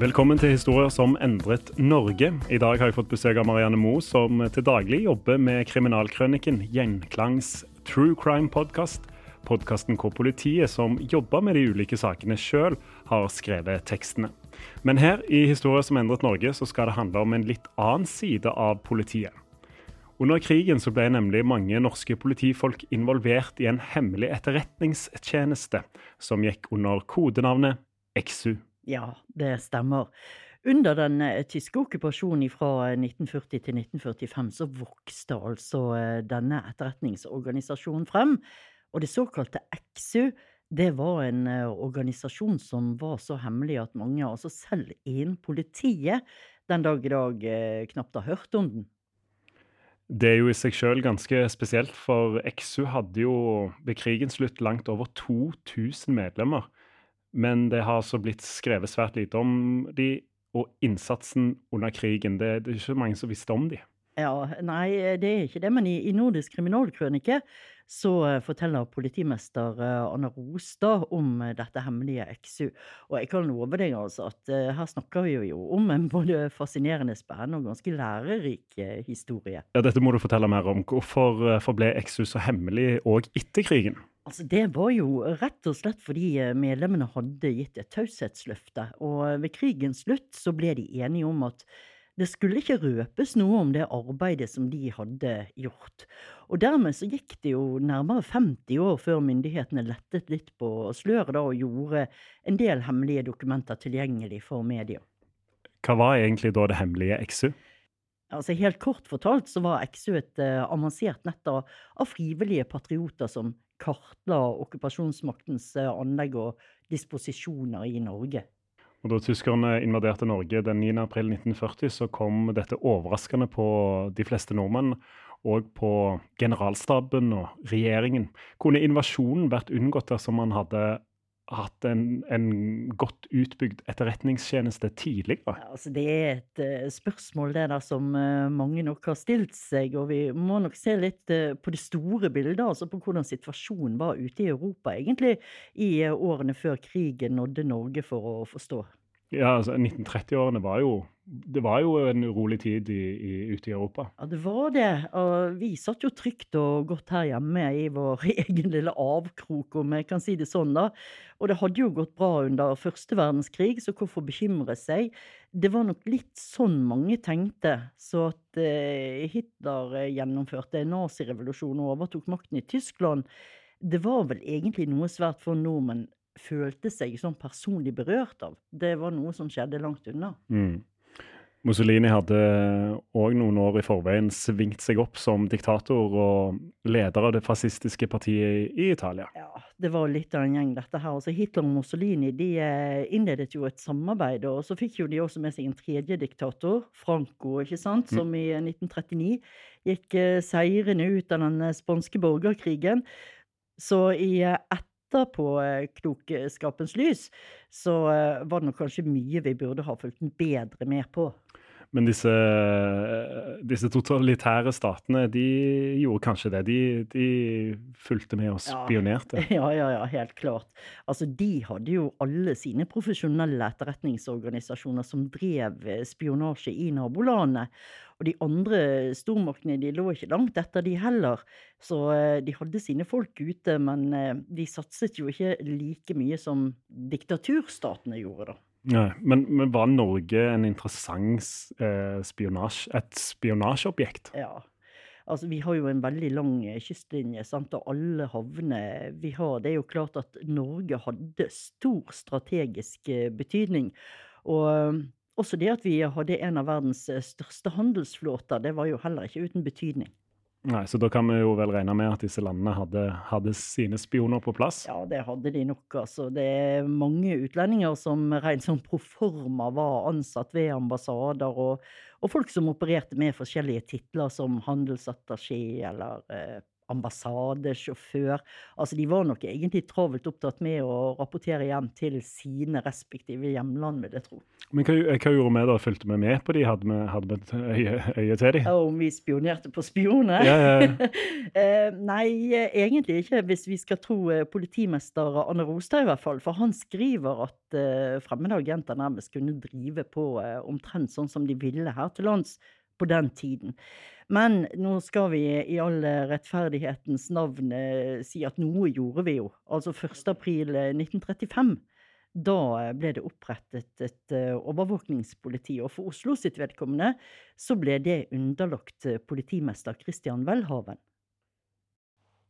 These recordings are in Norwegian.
Velkommen til Historier som endret Norge. I dag har jeg fått besøk av Marianne Moe, som til daglig jobber med kriminalkrøniken Gjenklangs True Crime Podcast. Podkasten hvor politiet som jobber med de ulike sakene sjøl, har skrevet tekstene. Men her i Historier som endret Norge så skal det handle om en litt annen side av politiet. Under krigen så ble nemlig mange norske politifolk involvert i en hemmelig etterretningstjeneste som gikk under kodenavnet EXU. Ja, det stemmer. Under den eh, tyske okkupasjonen fra 1940 til 1945 så vokste altså eh, denne etterretningsorganisasjonen frem. Og det såkalte EXU, det var en eh, organisasjon som var så hemmelig at mange, altså selv innen politiet, den dag i dag eh, knapt har hørt om den. Det er jo i seg sjøl ganske spesielt, for EXU hadde jo ved krigens slutt langt over 2000 medlemmer. Men det har altså blitt skrevet svært lite om de, og innsatsen under krigen. Det, det er ikke mange som visste om de. Ja, nei, det er ikke det, men i, i Nordisk kriminalkrønike så eh, forteller politimester eh, Anna Rostad om eh, dette hemmelige XU. Og jeg kan love deg altså at her snakker vi jo om en både fascinerende, spennende og ganske lærerik historie. Ja, Dette må du fortelle mer om. Hvorfor forble XU så hemmelig òg etter krigen? Altså, det var jo rett og slett fordi eh, medlemmene hadde gitt et taushetsløfte. Og eh, ved krigens slutt så ble de enige om at det skulle ikke røpes noe om det arbeidet som de hadde gjort. Og dermed så gikk det jo nærmere 50 år før myndighetene lettet litt på sløret og gjorde en del hemmelige dokumenter tilgjengelig for media. Hva var egentlig da det hemmelige XU? Altså Helt kort fortalt så var XU et uh, avansert nett av, av frivillige patrioter som kartla okkupasjonsmaktens uh, anlegg og disposisjoner i Norge. Og Da tyskerne invaderte Norge den 9. april 1940, så kom dette overraskende på de fleste nordmenn, og på generalstaben og regjeringen. Kunne invasjonen vært unngått dersom man hadde hatt en, en godt utbygd etterretningstjeneste tidligere? Ja, altså det er et uh, spørsmål det der som uh, mange nok har stilt seg, og vi må nok se litt uh, på det store bildet, altså på hvordan situasjonen var ute i Europa egentlig i årene før krigen nådde Norge, for å forstå. Ja, altså 1930-årene var jo det var jo en urolig tid i, i, ute i Europa. Ja, det var det. Og vi satt jo trygt og godt her hjemme i vår egen lille avkrok, om jeg kan si det sånn, da. Og det hadde jo gått bra under første verdenskrig, så hvorfor bekymre seg? Det var nok litt sånn mange tenkte. Så at eh, Hitler gjennomførte en nazirevolusjon og overtok makten i Tyskland, det var vel egentlig noe svært få nordmenn følte seg sånn personlig berørt av. Det var noe som skjedde langt unna. Mm. Mussolini hadde òg noen år i forveien svingt seg opp som diktator og leder av det fascistiske partiet i Italia. Ja, det var litt av en gjeng, dette her. Altså, Hitler og Mussolini de eh, innledet jo et samarbeid, og så fikk jo de også med seg en tredje diktator, Franco, ikke sant, som i 1939 gikk eh, seirende ut av den spanske borgerkrigen. Så i ett etterpåklokskapens lys, så var det nok kanskje mye vi burde ha fulgt bedre med på. Men disse, disse, totalitære statene de gjorde kanskje det. De, de fulgte med og spionerte. Ja, ja, ja, helt klart. Altså, De hadde jo alle sine profesjonelle etterretningsorganisasjoner som drev spionasje i nabolandene. Og de andre stormaktene de lå ikke langt etter, de heller. Så eh, de hadde sine folk ute, men eh, de satset jo ikke like mye som diktaturstatene gjorde, da. Nei, men, men, var Norge en interessant eh, spionasje, et spionasjeobjekt? Ja. Altså, vi har jo en veldig lang eh, kystlinje, sant? og alle havner vi har Det er jo klart at Norge hadde stor strategisk eh, betydning. Og eh, også det at vi hadde en av verdens største handelsflåter, det var jo heller ikke uten betydning. Nei, Så da kan vi jo vel regne med at disse landene hadde, hadde sine spioner på plass? Ja, det hadde de nok. altså. Det er mange utlendinger som rent sånn proforma var ansatt ved ambassader, og, og, folk som opererte med forskjellige titler som handelsattaché eller eh, ambassadesjåfør. Altså, de var nok egentlig travelt opptatt med å rapportere hjem til sine respektive hjemland, vil jeg tro. Men hva, hva gjorde vi da? Fulgte vi med på de? Hadde vi, hadde et øye, øye, til de? Om vi spionerte på spioner? Ja, ja, ja. Eh, nei, egentlig ikke, hvis vi skal tro eh, politimester Anne Rostad i hvert fall. For han skriver at fremmede agenter nærmest kunne drive på omtrent sånn som de ville her til lands på den tiden. Men nå skal vi i all rettferdighetens navn eh, si at noe gjorde vi jo. Altså 1. april 1935. Eh, da ble det opprettet et eh, overvåkningspoliti, og for Oslo sitt vedkommende så ble det underlagt politimester Christian Welhaven.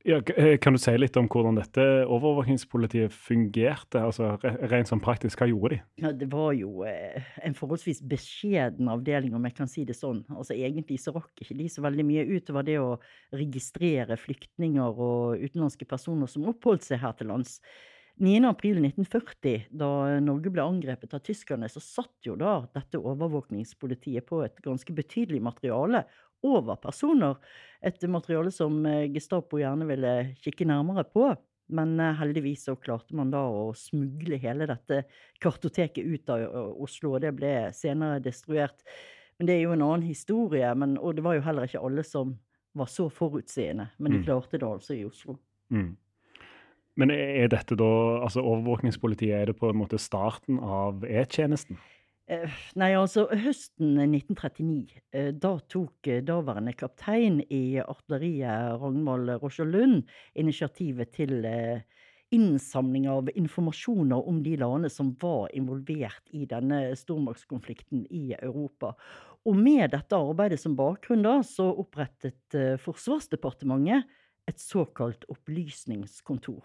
Ja, eh, kan du si litt om hvordan dette overvåkingspolitiet fungerte? altså Rent sånn praktisk, hva gjorde de? Ja, Det var jo eh, en forholdsvis beskjeden avdeling, om jeg kan si det sånn. Altså Egentlig så rakk ikke de så veldig mye utover det å registrere flyktninger og utenlandske personer som oppholdt seg her til lands. 9.4.1940, da Norge ble angrepet av tyskerne, så satt jo da dette overvåkningspolitiet på et ganske betydelig materiale over personer. Et materiale som eh, Gestapo gjerne ville kikke nærmere på. Men eh, heldigvis så klarte man da å smugle hele dette kartoteket ut av Oslo, og det ble senere destruert. Men det er jo en annen historie, men, og det var jo heller ikke alle som var så forutseende. Men de mm. klarte det altså i Oslo. Mm. Men er dette da, altså overvåkningspolitiet, er det på en måte starten av E-tjenesten? Eh, nei, altså høsten 1939, eh, da tok eh, daværende kaptein i artilleriet Ragnvald Roscher Lund initiativet til innsamling av informasjoner om de landene som var involvert i denne stormaktskonflikten i Europa. Og med dette arbeidet som bakgrunn da, så opprettet Forsvarsdepartementet et såkalt opplysningskontor.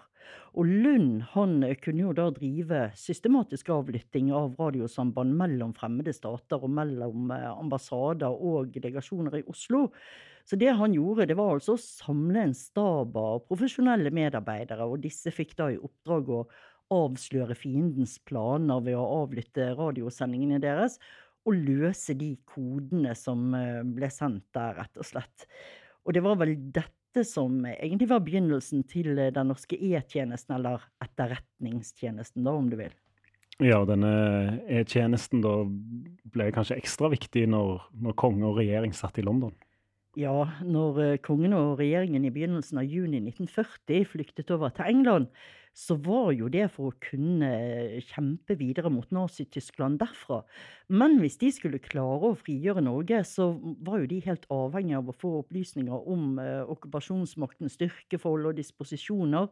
Og Lund han kunne jo da drive systematisk avlytting av radiosamband mellom fremmede stater og mellom eh, ambassader og delegasjoner i Oslo. Så det han gjorde, det var altså å samle en stab av profesjonelle medarbeidere, og disse fikk da i oppdrag å avsløre fiendens planer ved å avlytte radiosendingene deres, og løse de kodene som eh, ble sendt der, rett og slett. Og det var vel dette dette som egentlig var begynnelsen til eh, den norske E-tjenesten, eller Etterretningstjenesten, da, om du vil. Ja, denne E-tjenesten da ble kanskje ekstra viktig når, når konge og regjering satt i London? Ja, når eh, kongen og regjeringen i begynnelsen av juni 1940 flyktet over til England, så var jo det for å kunne kjempe videre mot Nazi-Tyskland derfra. Men hvis de skulle klare å frigjøre Norge, så var jo de helt avhengig av å få opplysninger om eh, okkupasjonsmaktens styrkeforhold og disposisjoner.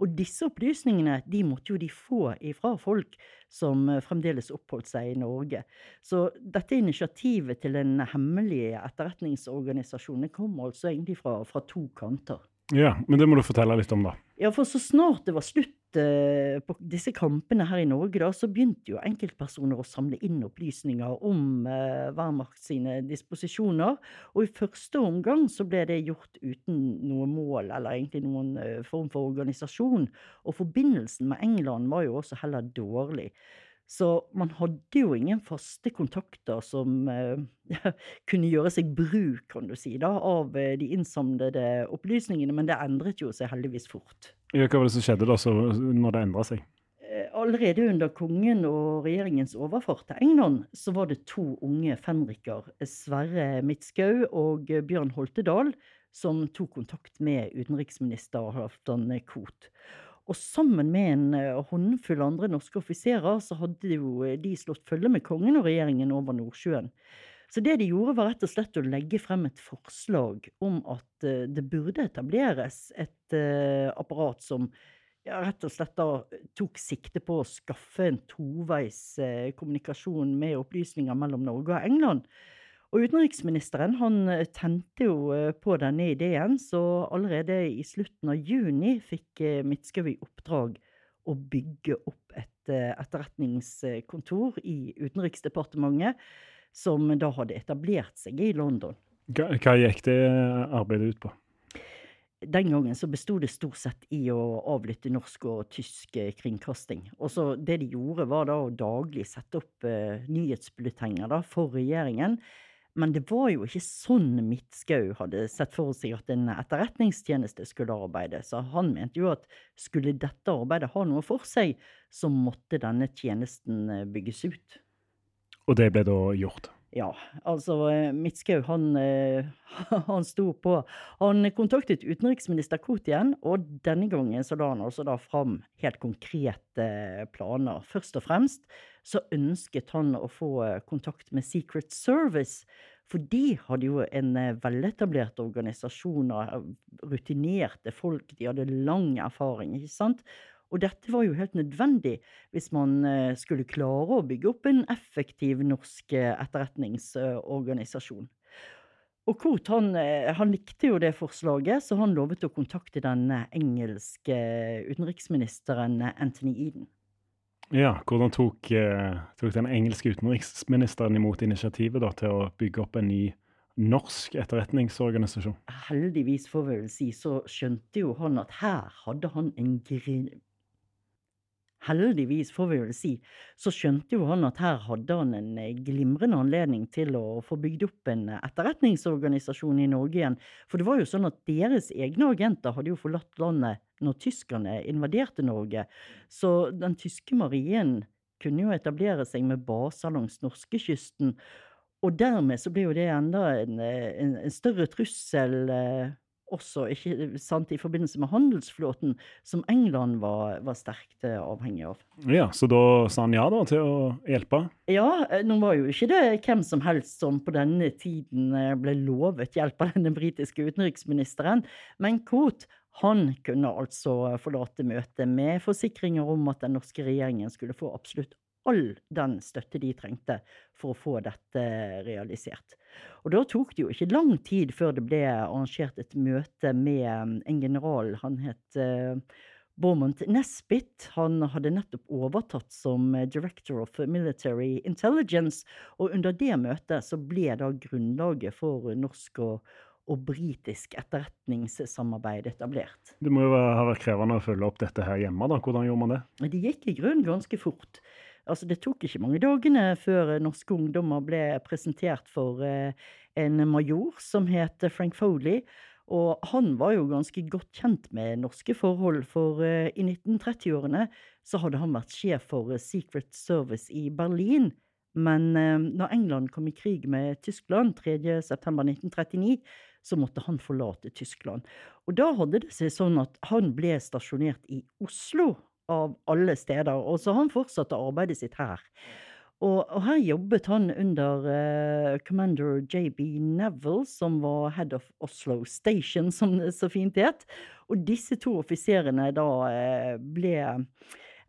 Og disse opplysningene de måtte jo de få ifra folk som eh, fremdeles oppholdt seg i Norge. Så dette initiativet til den hemmelige etterretningsorganisasjonen kom altså egentlig fra, fra to kanter. Ja, men det må du fortelle litt om, da. Ja, for så snart det var slutt eh, på disse kampene her i Norge, da, så begynte jo enkeltpersoner å samle inn opplysninger om eh, Wehrmacht sine disposisjoner. Og i første omgang så ble det gjort uten noe mål, eller egentlig noen eh, form for organisasjon. Og forbindelsen med England var jo også heller dårlig. Så man hadde jo ingen faste kontakter som eh, kunne gjøre seg bruk, kan du si, da, av eh, de innsamlede opplysningene, men det endret jo seg heldigvis fort. Hva var det som skjedde da, så, når det endra seg? Eh, Allerede under kongen og regjeringens overfart til England, så var det to unge fenriker, Sverre Midtskau og Bjørn Holtedal, som tok kontakt med utenriksminister Halvdan Koht. Og sammen med en eh, håndfull andre norske offiserer, så hadde jo eh, de slått følge med kongen og regjeringen over Nordsjøen. Så det de gjorde, var rett og slett å legge frem et forslag om at eh, det burde etableres et apparat som ja, rett og slett da tok sikte på å skaffe en toveis kommunikasjon med opplysninger mellom Norge og England. Og utenriksministeren han eh, tente jo eh, på denne ideen, så allerede i slutten av juni fikk eh, Midtskau i oppdrag å bygge opp et etterretningskontor i Utenriksdepartementet, som da hadde etablert seg i London. Hva, gikk det arbeidet ut på? Den gangen så besto det stort sett i å avlytte norsk og tysk kringkasting. Og så det de gjorde, var da å daglig sette opp eh, nyhetsbulletenger da, for regjeringen. Men det var jo ikke sånn Midtskau hadde sett for seg at en etterretningstjeneste skulle arbeide. Så han mente jo at skulle dette arbeidet ha noe for seg, så måtte denne tjenesten eh, bygges ut. Og det ble da gjort? Ja, altså eh, Midtskau han, eh, han sto på. Han kontaktet utenriksminister Kotien, og denne gangen så la han altså da fram helt konkrete planer. Først og fremst så ønsket han å få eh, kontakt med Secret Service, for de hadde jo en eh, veletablert organisasjon av rutinerte folk, de hadde lang erfaring, ikke sant? Og dette var jo helt nødvendig hvis man eh, skulle klare å bygge opp en effektiv norsk eh, etterretningsorganisasjon. Og Koht han, eh, han likte jo det forslaget, så han lovet å kontakte den engelske utenriksministeren Anthony Eden. Ja, Hvordan tok, tok den engelske utenriksministeren imot initiativet da, til å bygge opp en ny norsk etterretningsorganisasjon? Heldigvis, får vi vel si, så skjønte jo han at her hadde han en. Heldigvis, får vi vel si, så skjønte jo han at her hadde han en eh, glimrende anledning til å få bygd opp en eh, etterretningsorganisasjon i Norge igjen. For det var jo sånn at deres egne agenter hadde jo forlatt landet når tyskerne invaderte Norge. Så den tyske marinen kunne jo etablere seg med baser langs norskekysten. Og dermed så ble jo det enda en, eh, en, en større trussel også ikke sant, i forbindelse med handelsflåten, som England var, var sterkt eh, avhengig av. Ja, Så da sa han ja da til å hjelpe? Ja, eh, nå var jo ikke det hvem som helst som på denne tiden eh, ble lovet hjelp av denne britiske utenriksministeren, men Koht han kunne altså forlate møtet med forsikringer om at den norske regjeringen skulle få absolutt all den støtte de trengte for å få dette realisert. Og da tok det jo ikke lang tid før det ble arrangert et møte med um, en general. Han het uh, Beaumont Nesbitt. Han hadde nettopp overtatt som uh, Director of Military Intelligence, og under det møtet så ble da grunnlaget for norsk og, og britisk etterretningssamarbeid etablert. Det må jo ha vært krevende å følge opp dette her hjemme, da. Hvordan gjorde man det? Det gikk i grunnen ganske fort. Altså, det tok ikke mange dagene før eh, norske ungdommer ble presentert for eh, en major som het Frank Foley. Og han var jo ganske godt kjent med norske forhold, for eh, i 1930-årene så hadde han vært sjef for Secret Service i Berlin. Men da England kom i krig med Tyskland 3.9.1939, så måtte han forlate Tyskland. Og da hadde det seg sånn at han ble stasjonert i Oslo av alle steder. Og så har han fortsatt arbeidet sitt her. Og, og her jobbet han under uh, commander JB Neville, som var head of Oslo Station, som det så fint het. Og disse to offiserene da uh, ble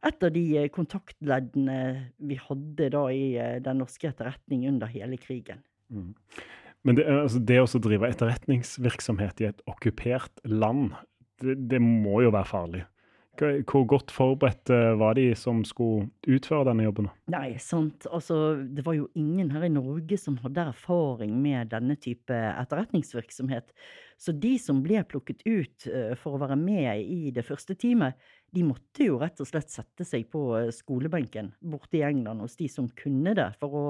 et av de eh, kontaktleddene vi hadde da i den norske etterretning under hele krigen. Men det, altså det å drive etterretningsvirksomhet i et okkupert land, det, det må jo være farlig. Hvor godt forberedt eh, var de som skulle utføre denne jobben? Nei, sant. Altså, det var jo ingen her i Norge som hadde erfaring med denne type etterretningsvirksomhet. Så de som ble plukket ut eh, for å være med i det første teamet, de måtte jo rett og slett sette seg på eh, skolebenken borte i England hos de som kunne det, for å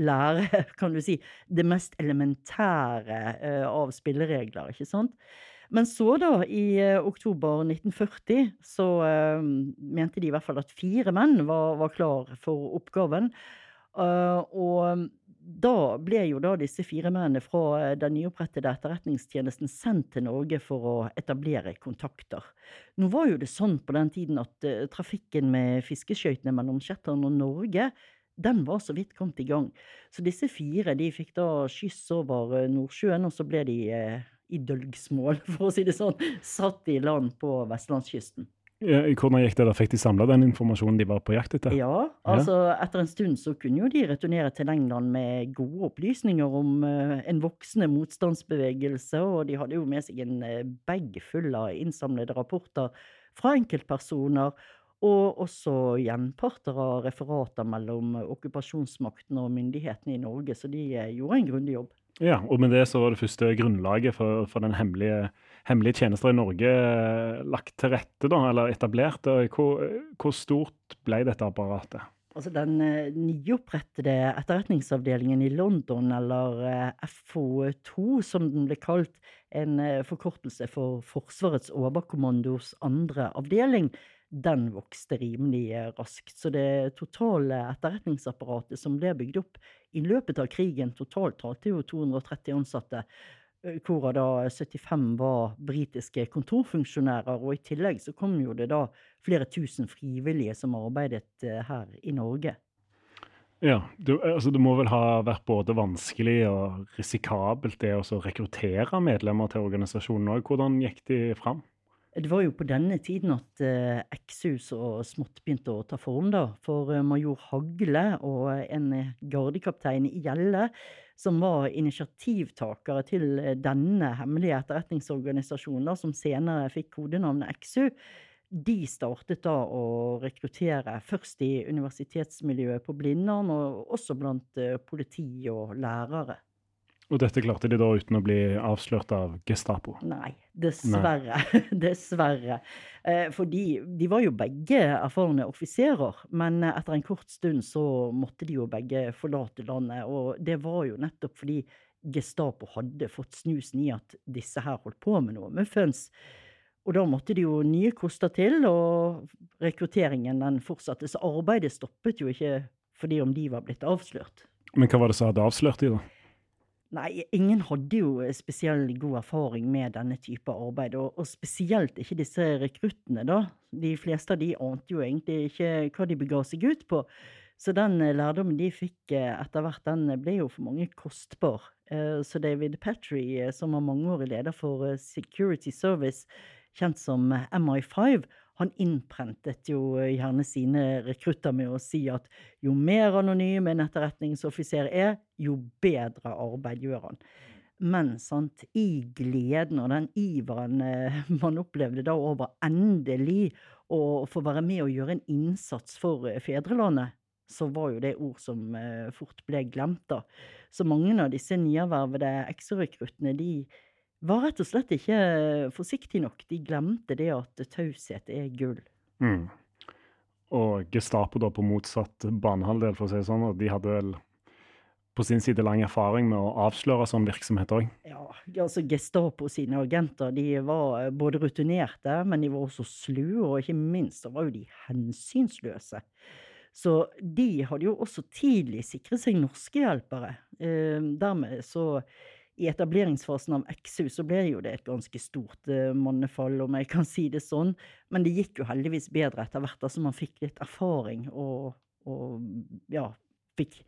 lære, kan du si, det mest elementære av spilleregler, ikke sant? Men så da, i eh, oktober 1940, så eh, mente de i hvert fall at fire menn var, var klar for oppgaven. Uh, og da ble jo da disse fire mennene fra eh, den nyopprettede etterretningstjenesten sendt til Norge for å etablere kontakter. Nå var jo det sånn på den tiden at trafikken med fiskeskøytene mellom Shetland og Norge den var så vidt kommet i gang. Så disse fire de fikk da skyss over Nordsjøen, og så ble de eh, i dølgsmål, for å si det sånn, satt i land på vestlandskysten. Ja, Hvordan gikk det? da? Fikk de samla den informasjonen de var på jakt etter? Ja, altså etter en stund så kunne jo de returnere til England med gode opplysninger om uh, en voksende motstandsbevegelse, og de hadde jo med seg en uh, bag full av innsamlede rapporter fra enkeltpersoner, og også gjenparter av referater mellom okkupasjonsmakten og myndighetene i Norge, så de eh, gjorde en grundig jobb. Ja, og med det så var det første grunnlaget for, for den hemmelige, hemmelige tjenester i Norge eh, lagt til rette, da, eller etablert. Hvor, hvor stort ble dette apparatet? Altså Den eh, nyopprettede etterretningsavdelingen i London, eller eh, FO2 som den ble kalt, en forkortelse for Forsvarets overkommandos andre avdeling, den vokste rimelig eh, raskt. Så det totale etterretningsapparatet som ble bygd opp i løpet av krigen, totalt talte jo 230 ansatte, hvorav da 75 var britiske kontorfunksjonærer, og i tillegg så kom jo det da flere tusen frivillige som arbeidet eh, her i Norge. Ja, du, altså Det må vel ha vært både vanskelig og risikabelt det å rekruttere medlemmer til organisasjonen òg. Hvordan gikk de fram? Det var jo på denne tiden at eh, X-hus og smått begynte å ta form, da. For eh, major Hagle og en gardekaptein i Gjelle, som var initiativtakere til eh, denne hemmelige etterretningsorganisasjonen, da, som senere fikk kodenavnet Exu, de startet da å rekruttere først i universitetsmiljøet på Blindern, og også blant eh, politi og lærere. Og dette klarte de da uten å bli avslørt av Gestapo. Nei, dessverre. dessverre. Eh, fordi de var jo begge erfarne offiserer, men etter en kort stund så måtte de jo begge forlate landet. Og det var jo nettopp fordi Gestapo hadde fått snusen i at disse her holdt på med noe muffens. Og da måtte det jo nye koster til, og rekrutteringen den fortsatte. Så arbeidet stoppet jo ikke fordi om de var blitt avslørt. Men hva var det som hadde avslørt de, da? Nei, ingen hadde jo spesielt god erfaring med denne type arbeid, og, og spesielt ikke disse rekruttene, da. De fleste av de ante jo egentlig ikke hva de bega seg ut på. Så den eh, lærdommen de fikk eh, etter hvert, den ble jo for mange kostbar. Eh, Så David Petrie, eh, som var mangeårig leder for eh, Security Service, kjent som eh, MI5, han innprentet jo eh, gjerne sine rekrutter med å si at jo mer anonym en etterretningsoffiser er, jo bedre arbeid gjør han. Men sant, i gleden og den iveren eh, man opplevde da over endelig å få være med og gjøre en innsats for eh, fedrelandet, så var jo det ord som fort ble glemt, da. Så mange av disse nyervervede ekstrarekruttene, de var rett og slett ikke forsiktige nok. De glemte det at taushet er gull. Mm. Og Gestapo da på motsatt banehalvdel, for å si det sånn, og de hadde vel på sin side lang erfaring med å avsløre sånn virksomhet òg. Ja, altså Gestapo sine agenter de var både rutinerte, men de var også slue, og ikke minst så var jo de hensynsløse. Så de hadde jo også tidlig sikret seg norske hjelpere. Eh, dermed så i etableringsfasen av XU så ble jo det et ganske stort eh, mannefall, om jeg kan si det sånn. Men det gikk jo heldigvis bedre etter hvert, altså man fikk litt erfaring og, og ja, fikk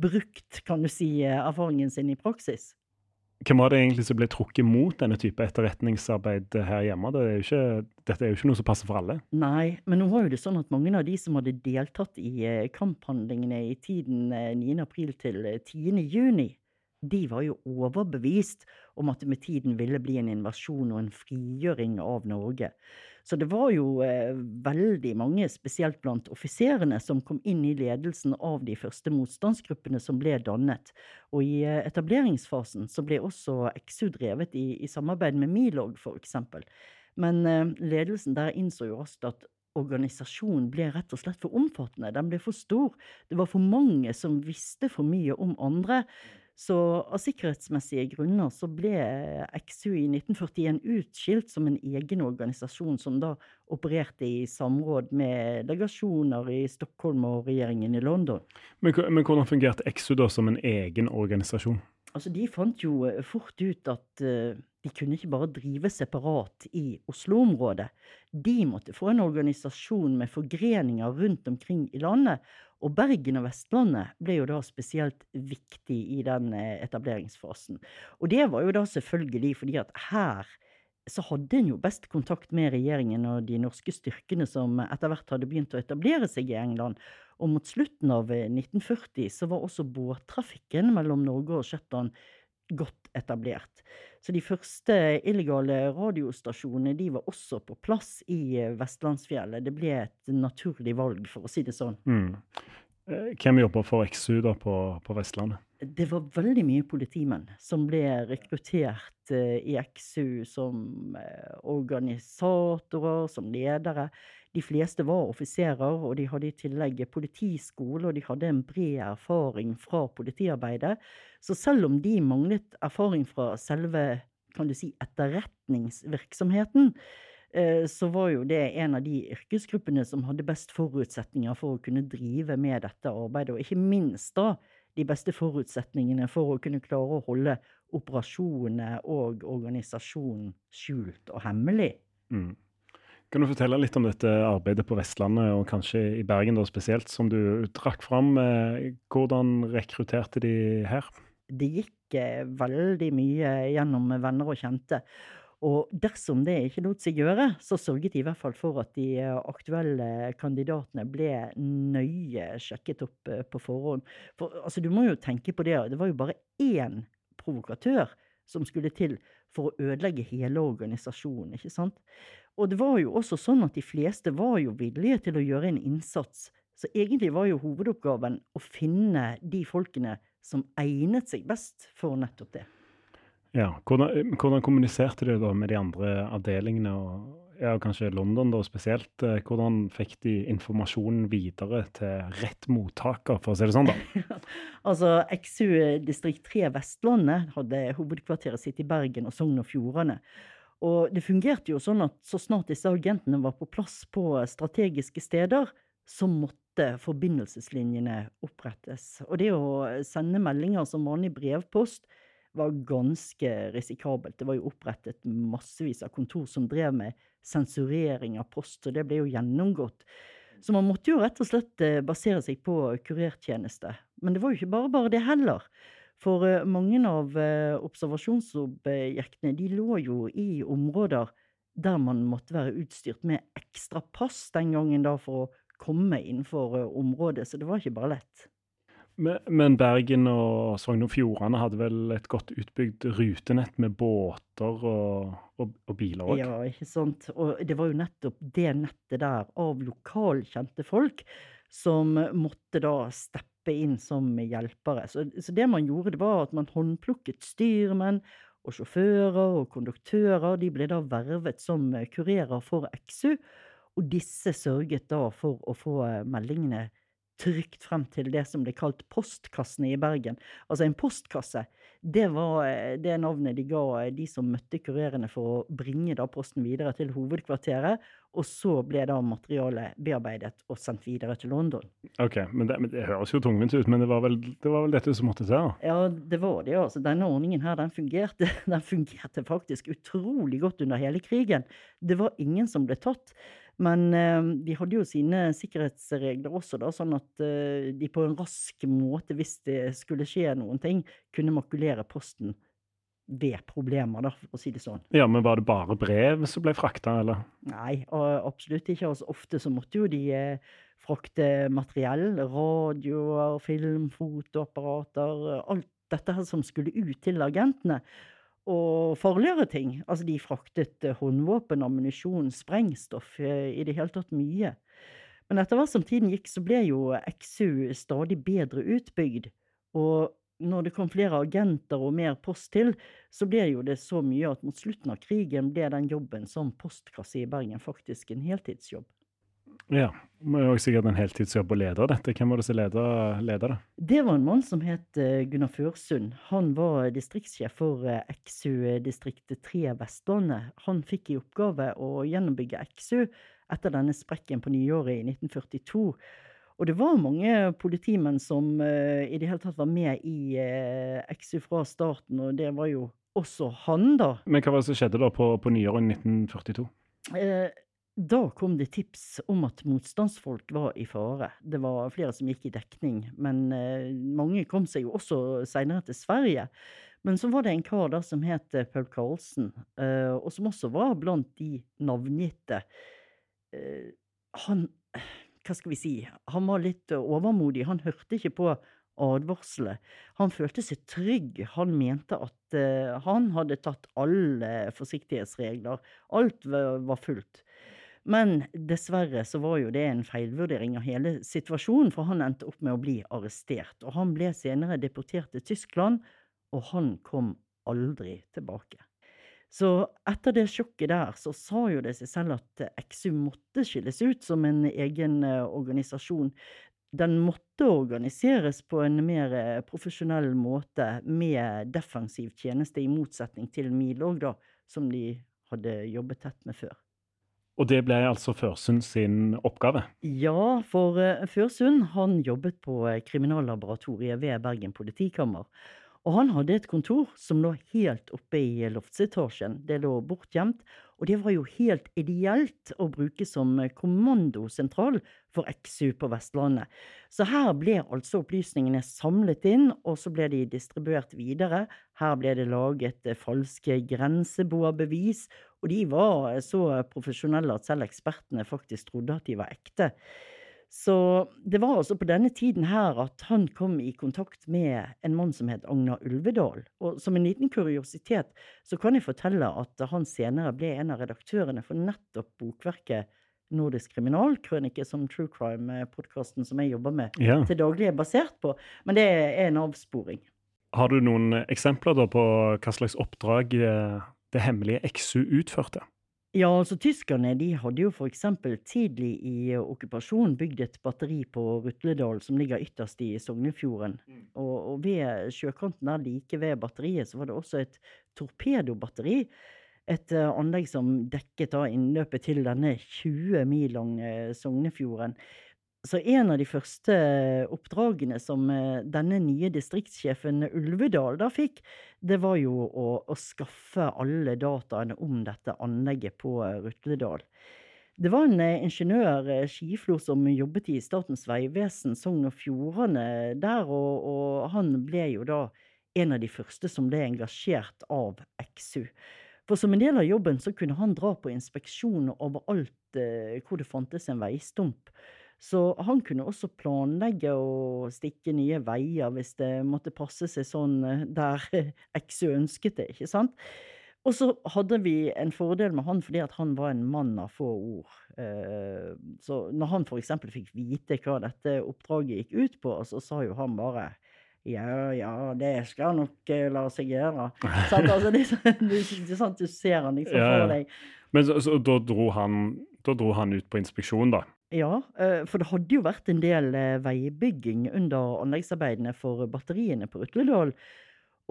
brukt, kan du si, eh, erfaringen sin i praksis. Hvem var det egentlig som ble trukket mot denne type etterretningsarbeid her hjemme? Det er ikke, dette er jo ikke noe som passer for alle. Nei, men nå var jo det sånn at mange av de som hadde deltatt i eh, kamphandlingene i tiden eh, 9. april til eh, 10. juni, de var jo overbevist om at det med tiden ville bli en invasjon og en frigjøring av Norge. Så det var jo eh, veldig mange, spesielt blant offiserene, som kom inn i ledelsen av de første motstandsgruppene som ble dannet. Og i eh, etableringsfasen så ble også XU drevet i, i samarbeid med Milorg, eksempel. Men eh, ledelsen der innså jo raskt at organisasjonen ble rett og slett for omfattende. Den ble for stor. Det var for mange som visste for mye om andre. Så av sikkerhetsmessige grunner så ble XU i 1941 utskilt som en egen organisasjon som da opererte i samråd med delegasjoner i Stockholm og regjeringen i London. Men, men hvordan fungerte XU da som en egen organisasjon? Altså, de fant jo eh, fort ut at uh, de kunne ikke bare drive separat i Oslo-området. De måtte få en organisasjon med forgreninger rundt omkring i landet, og Bergen og Vestlandet ble jo da spesielt viktig i den eh, etableringsfasen. Og det var jo da selvfølgelig fordi at her så hadde en jo best kontakt med regjeringen og de norske styrkene som etter hvert hadde begynt å etablere seg i England. Og mot slutten av 1940 eh, så var også båttrafikken mellom Norge og Shetland godt etablert. Så de første illegale radiostasjonene de var også på plass i eh, Vestlandsfjellet. Det ble et naturlig valg, for å si det sånn. Mm. Eh, hvem jobber for XU da på, på, Vestlandet? Det var veldig mye politimenn som ble rekruttert uh, i XU som uh, organisatorer, som ledere. De fleste var offiserer, og de hadde i tillegg politiskole, og de hadde en bred erfaring fra politiarbeidet. Så selv om de manglet erfaring fra selve kan du si, etterretningsvirksomheten, Eh, så var jo det en av de yrkesgruppene som hadde best forutsetninger for å kunne drive med dette arbeidet, og ikke minst da de beste forutsetningene for å kunne klare å holde operasjonene og organisasjonen skjult og hemmelig. Mm. Kan du fortelle litt om dette arbeidet på Vestlandet, og kanskje i Bergen da spesielt, som du trakk fram? Eh, hvordan rekrutterte de her? Det gikk eh, veldig mye gjennom venner og kjente. Og dersom det ikke lot seg gjøre, så sørget de i hvert fall for at de eh, aktuelle kandidatene ble nøye sjekket opp eh, på forhånd. For altså, du må jo tenke på det, det var jo bare én provokatør som skulle til for å ødelegge hele organisasjonen, ikke sant? Og det var jo også sånn at de fleste var jo villige til å gjøre en innsats. Så egentlig var jo hovedoppgaven å finne de folkene som egnet seg best for nettopp det. Ja, hvordan, hvordan, kommuniserte du da med de andre avdelingene, og ja, kanskje London da spesielt? Eh, hvordan fikk de informasjonen videre til rett mottaker, for å si det sånn, da? altså, XU distrikt 3 Vestlandet hadde hovedkvarteret sitt i Bergen og Sogn og Fjordane. Og det fungerte jo sånn at så snart disse agentene var på plass på strategiske steder, så måtte forbindelseslinjene opprettes. Og det å sende meldinger som vanlig brevpost, var ganske risikabelt. Det var jo opprettet massevis av kontor som drev med sensurering av post, og det ble jo gjennomgått. Så man måtte jo rett og slett eh, basere seg på kurertjeneste. Men det var jo ikke bare bare det heller. For eh, mange av eh, observasjonsobjektene de lå jo i områder der man måtte være utstyrt med ekstra pass den gangen da for å komme innenfor området, så det var ikke bare lett. Men Bergen og Sogn og Fjordane hadde vel et godt utbygd rutenett med båter og, og, og biler òg? Ja, ikke sant. Og det var jo nettopp det nettet der av lokalkjente folk som måtte da steppe inn som hjelpere. Så, så det man gjorde, det var at man håndplukket styrmenn og sjåfører og konduktører. De ble da vervet som kurerer for XU, og disse sørget da for å få meldingene trygt frem til det som ble kalt postkassene i Bergen. Altså en postkasse, det var eh, det navnet de ga eh, de som møtte kurerene for å bringe da posten videre til hovedkvarteret, og så ble da materialet bearbeidet og sendt videre til London. Ok, men det, men det høres jo tungvint ut, men det var, vel, det var vel dette som måtte til? Ja, det var det. altså. Denne ordningen her, den fungerte, den fungerte faktisk utrolig godt under hele krigen. Det var ingen som ble tatt. Men eh, de hadde jo sine sikkerhetsregler også, da, sånn at eh, de på en rask måte, hvis det skulle skje noen ting, kunne makulere posten ved problemer, da, for å si det sånn. Ja, Men var det bare brev som ble frakta, eller? Nei, absolutt ikke. Altså, ofte så måtte jo de eh, frakte materiell. Radioer, film, fotoapparater. Alt dette her som skulle ut til agentene. Og farligere ting. Altså, de fraktet eh, håndvåpen, ammunisjon, sprengstoff, eh, i det hele tatt mye. Men etter hvert som tiden gikk, så ble jo XU stadig bedre utbygd. Og når det kom flere agenter og mer post til, så ble jo det så mye at mot slutten av krigen ble den jobben som postkasse i Bergen faktisk en heltidsjobb. Ja, var jo sikkert en heltidsjobb å lede dette. Hvem var det som ledet det? Det var en mann som het eh, Gunnar Førsund. Han var distriktssjef for Exu XU distrikt 3 Vestlandet. Han fikk i oppgave å gjennombygge XU etter denne sprekken på nyåret i 1942. Og det var mange politimenn som i det hele tatt var med i Exu XU fra starten, og det var jo også han, da. Men hva var det som skjedde da på, på nyåret i 1942? Uh, da kom det tips om at motstandsfolk var i fare. Det var flere som gikk i dekning, men eh, mange kom seg jo også seinere til Sverige. Men så var det en kar da som het eh, Paul Karlsen, eh, og som også var blant de navngitte. Han Hva skal vi si? Han var litt overmodig. Han hørte ikke på advarselet. Han følte seg trygg. Han mente at han hadde tatt alle forsiktighetsregler. Alt var fullt. Men dessverre så var jo det en feilvurdering av hele situasjonen, for han endte opp med å bli arrestert. Og han ble senere deportert til Tyskland, og han kom aldri tilbake. Så etter det sjokket der, så sa jo det seg selv at Exu måtte skilles ut som en egen eh, organisasjon. Den måtte organiseres på en mer eh, profesjonell måte, med defensiv tjeneste, i motsetning til Milorg, da, som de hadde jobbet tett med før. Og det ble altså Førsund sin oppgave? Ja, for uh, Førsund han jobbet på eh, kriminallaboratoriet ved Bergen politikammer. Og han hadde et kontor som lå helt oppe i loftsetasjen. Det lå bortgjemt, og det var jo helt ideelt å bruke som kommandosentral for XU på Vestlandet. Så her ble altså opplysningene samlet inn, og så ble de distribuert videre. Her ble det laget eh, falske grenseboerbevis, og de var så profesjonelle at selv ekspertene faktisk trodde at de var ekte. Så det var altså på denne tiden her at han kom i kontakt med en mann som het Agnar Ulvedal. Og som en liten kuriositet så kan jeg fortelle at han senere ble en av redaktørene for nettopp bokverket Nordisk kriminalkrønike, som True Crime-podkasten som jeg jobber med ja. til daglig er basert på. Men det er en avsporing. Har du noen eksempler på hva slags oppdrag eh, det hemmelige XU utførte? Ja, altså tyskerne de hadde jo eksempel tidlig i okkupasjonen bygd et batteri på Rutledal som ligger ytterst i Sognefjorden. Mm. Og, og ved sjøkanten der like ved batteriet så var det også et torpedobatteri. Et uh, anlegg som dekket da innløpet til denne 20 mil lange Sognefjorden. Så en av de første oppdragene som eh, denne nye distriktssjefen Ulvedal da fikk, det var jo å, å skaffe alle dataene om dette anlegget på eh, Rutledal. Det var en eh, ingeniør, Skiflo, som jobbet i Statens vegvesen Sogn og Fjordane der, og, og, han ble jo da en av de første som ble engasjert av XU. For som en del av jobben så kunne han dra på inspeksjon overalt eh, hvor det fantes en veistump. Så han kunne også planlegge å stikke nye veier hvis det måtte passe seg sånn eh, der XU ønsket det, ikke sant? Og så hadde vi en fordel med han fordi at han var en mann av få ord. Eh, så når han f.eks. fikk vite hva dette oppdraget gikk ut på, så sa jo han bare ja, ja, det skal nok eh, la seg gjøre. sånn, Altså, det, det, er sant, du ser han liksom for deg. Men så, så da, dro han, da dro han ut på inspeksjon, da? Ja, eh, for det hadde jo vært en del eh, veibygging under anleggsarbeidene for batteriene på Rutledal.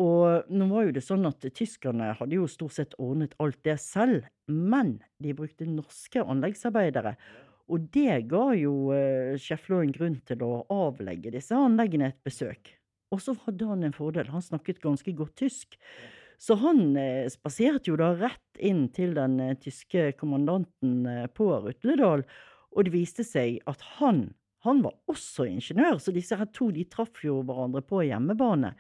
Og nå var jo det sånn at tyskerne hadde jo stort sett ordnet alt det selv, men de brukte norske anleggsarbeidere. Og det ga jo uh, en grunn til å avlegge disse anleggene et besøk. Og så hadde han en fordel, han snakket ganske godt tysk. Så han eh, spaserte jo da rett inn til den eh, tyske kommandanten eh, på Rutledal og det viste seg at han, han var også ingeniør, så disse her to de traff jo hverandre på hjemmebane.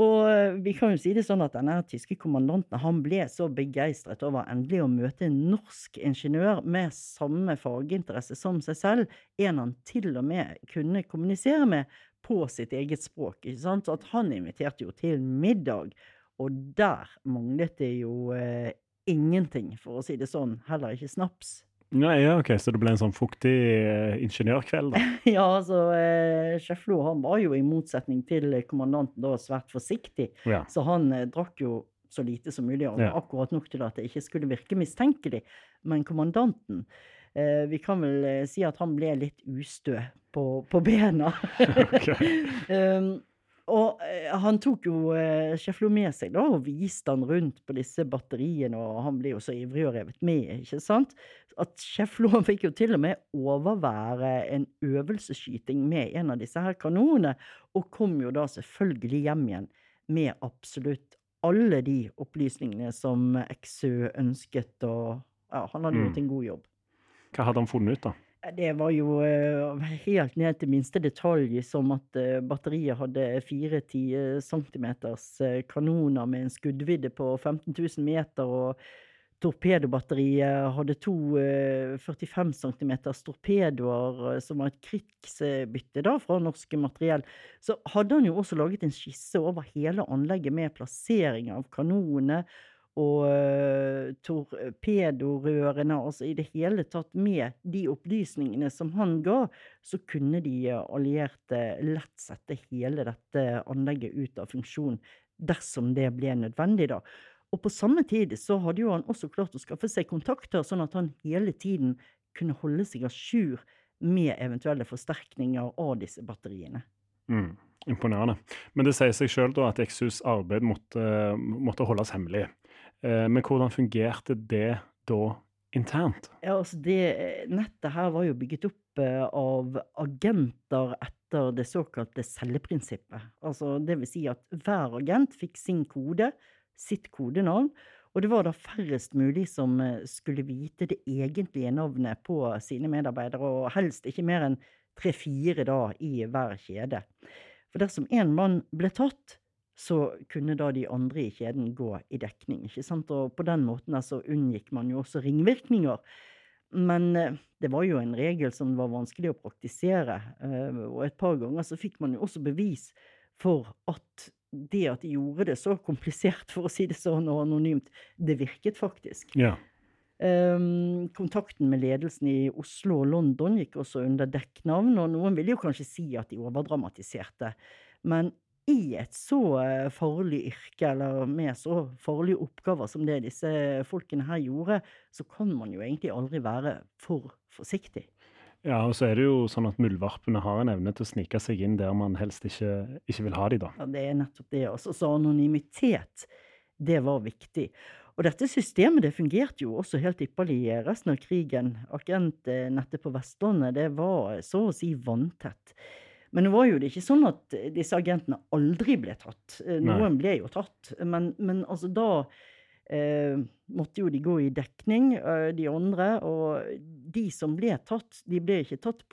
Og eh, vi kan jo si det sånn at denne tyske kommandanten han ble så begeistret over endelig å møte en norsk ingeniør med samme faginteresse som seg selv, en han til og med kunne kommunisere med på sitt eget språk. ikke sant? Så at han inviterte jo til middag, og der manglet det jo eh, ingenting, for å si det sånn. Heller ikke snaps. Ja, ja, ok, Så det ble en sånn fuktig uh, ingeniørkveld, da? Ja, altså, eh, sjef Flo han var jo i motsetning til kommandanten da svært forsiktig, Ja. så han eh, drakk jo så lite som mulig, og Ja. akkurat nok til at det ikke skulle virke mistenkelig. Men kommandanten, eh, vi kan vel eh, si at han ble litt ustø på, på bena. Um, og eh, han tok jo eh, med seg da, og viste han rundt på disse batteriene, og han ble jo så ivrig og revet med, ikke sant? At Kjefflo fikk jo til og med overvære en øvelsesskyting med en av disse her kanonene, og kom jo da selvfølgelig hjem igjen med absolutt alle de opplysningene som Exø ønsket, og ja, han hadde Mm. gjort en god jobb. Hva hadde han funnet ut, da? Det var jo eh, helt ned til minste detalj, som at eh, batteriet hadde fire 10 centimeters eh, kanoner med en skuddvidde på 15 000 meter, og torpedobatteriet hadde to eh, 45 cm torpedoer, som var et krigsbytte da, fra norske materiell. Så hadde han jo også laget en skisse over hele anlegget med plassering av kanonene og uh, torpedorørene, altså i det hele tatt med de opplysningene som han ga, så kunne de eh, allierte lett sette hele dette anlegget ut av funksjon dersom det ble nødvendig, da. Og på samme tid så hadde jo han også klart å skaffe seg kontakter, sånn at han hele tiden kunne holde seg à jour med eventuelle forsterkninger av disse batteriene. Mm. Imponerende. Men det sier seg sjøl at Exus arbeid måtte, måtte holdes hemmelig. Eh, Men hvordan fungerte det da internt? Ja, altså det nettet her var jo bygget opp eh, av agenter etter det såkalte celleprinsippet. Altså det vil si at hver agent fikk sin kode, sitt kodenavn, og det var da færrest mulig som eh, skulle vite det egentlige navnet på sine medarbeidere, og helst ikke mer enn tre-fire da i hver kjede. For dersom én mann ble tatt, så kunne da de andre i kjeden gå i dekning. ikke sant? Og på den måten altså unngikk man jo også ringvirkninger. Men eh, det var jo en regel som var vanskelig å praktisere, eh, og et par ganger så fikk man jo også bevis for at det at de gjorde det så komplisert, for å si det sånn, og anonymt, det virket faktisk. Ja. Um, kontakten med ledelsen i Oslo og London gikk også under dekknavn, og noen ville jo kanskje si at de overdramatiserte. Men i et så eh, farlig yrke, eller med så farlige oppgaver som det disse folkene her gjorde, så kan man jo egentlig aldri være for forsiktig. ja, og så er det jo sånn at muldvarpene har en evne til å snike seg inn der man helst ikke, ikke vil ha de, da. Ja, det er nettopp det. Også. så anonymitet, det var viktig. Og dette systemet det fungerte jo også helt ypperlig i resten av krigen. Agentnettet på Vestlandet det var så å si vanntett. Men nå var jo det ikke sånn at disse agentene aldri ble tatt. Noen Nei. Ble jo tatt. Men, men altså da eh, måtte jo de gå i dekning, eh, de andre. Og de som ble tatt, de ble ikke tatt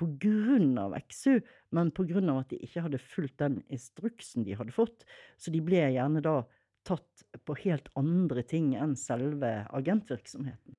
av XU, men av at de ikke hadde fulgt den instruksen de hadde fått. Så de ble gjerne da tatt på helt andre ting enn selve agentvirksomheten.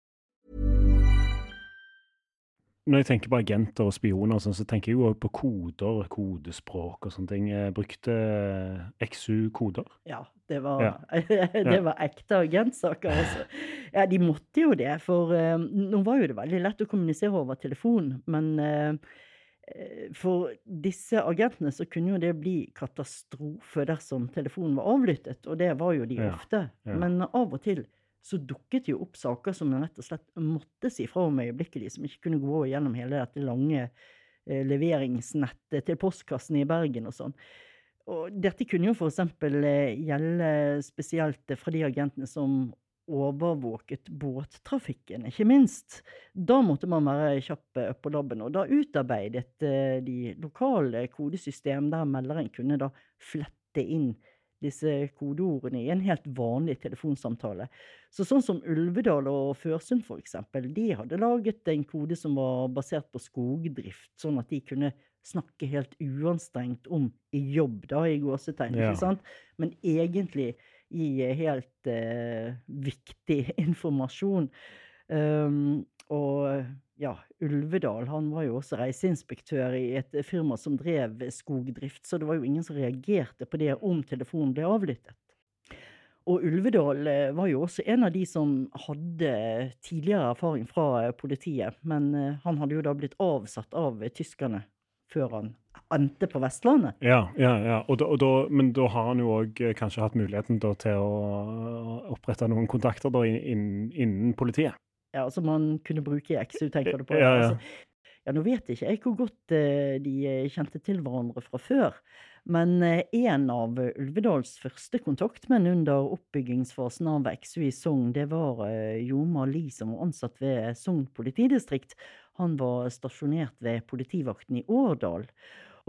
Når jeg tenker på agenter og spioner, og sånn, så tenker jeg jo òg på koder, kodespråk og sånne ting. Jeg brukte XU-koder. Ja, det var, Ja. det var ekte agentsaker. Altså. Ja, de måtte jo det, for eh, nå var jo det veldig lett å kommunisere over telefon, men eh, Eh, For disse agentene så kunne jo det bli katastrofe dersom telefonen var avlyttet, og det var jo de ofte. ja. Men av og til så dukket jo opp saker som en rett og slett måtte si fra om øyeblikkelig, som ikke kunne gå gjennom hele dette lange eh, leveringsnettet til postkassen i Bergen og sånn. Og dette kunne jo eksempel eh, gjelde spesielt fra de agentene som overvåket båttrafikken, ikke minst. Da måtte man være kjapp på labben, og da utarbeidet eh, de lokale kodesystem der melderen kunne da flette inn disse kodeordene i en helt vanlig telefonsamtale. Så sånn som Ulvedal og Førsund for eksempel, de hadde laget en kode som var basert på skogdrift, sånn at de kunne snakke helt uanstrengt om i jobb, da, i gåsetegn, Ja. ikke sant? Men egentlig gi helt uh, viktig informasjon. Um, og ja, Ulvedal han var jo også reiseinspektør i et firma som drev skogdrift, så det var jo ingen som reagerte på det om telefonen ble avlyttet. Og Ulvedal eh, var jo også en av de som hadde tidligere erfaring fra eh, politiet, men eh, han hadde jo da blitt avsatt av tyskerne før han endte på Vestlandet. Ja, ja, ja. Og da, og da, men da har han jo òg kanskje hatt muligheten da, til å opprette noen kontakter da, innen, innen politiet. Ja, som man kunne bruke i XU, tenker du på? Ja, ja. Altså, ja, nå vet ikke jeg hvor godt eh, de eh, kjente til hverandre fra før, men eh, en av Ulvedals første kontaktmenn under oppbyggingsfasen av XU i Sogn, det var eh, Joma Li, som var ansatt ved Sogn politidistrikt. Han var stasjonert ved politivakten i Årdal.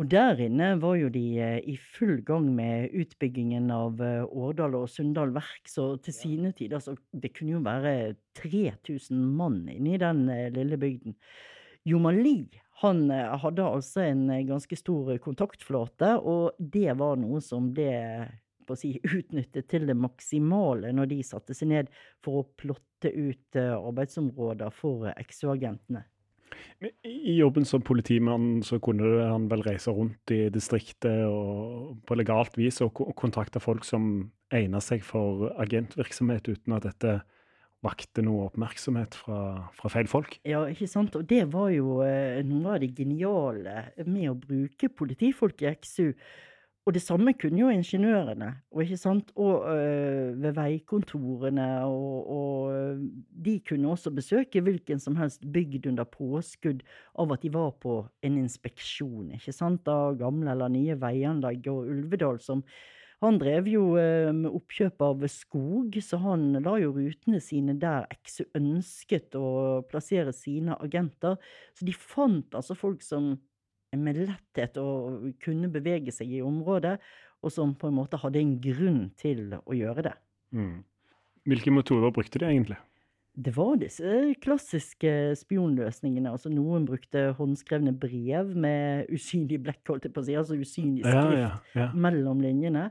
Og der inne var jo de eh, i full gang med utbyggingen av eh, Årdal og Sunndal verk, så til sine tider så det kunne jo være 3000 mann inne i den eh, lille bygden. Jomali han hadde altså en ganske stor kontaktflate, og det var noe som ble på å si, utnyttet til det maksimale når de satte seg ned for å plotte ut arbeidsområder for XU-agentene. Men I jobben som politimann så kunne han vel reise rundt i distriktet og på legalt vis og kontakte folk som egnet seg for agentvirksomhet, uten at dette vakte noe oppmerksomhet fra, fra feil folk. Ja, ikke sant? Og det var jo eh, noe av det geniale med å bruke politifolk i XU. Og det samme kunne jo ingeniørene, og? Og øh, ved veikontorene, og, og de kunne også besøke hvilken som helst bygd under påskudd av at de var på en inspeksjon, ikke sant? Av gamle eller nye veianlegg. Og Ulvedal som han drev jo øh, med oppkjøp av skog, så han la jo rutene sine der XU ønsket å plassere sine agenter. Så de fant altså folk som med letthet å kunne bevege seg i området, og som på en måte hadde en grunn til å gjøre det. Mm. Hvilke motorer brukte de egentlig? Det var disse klassiske spionløsningene. altså Noen brukte håndskrevne brev med usynlig blekk, holdt jeg på å si, altså usynlig skrift ja, ja. mellom linjene.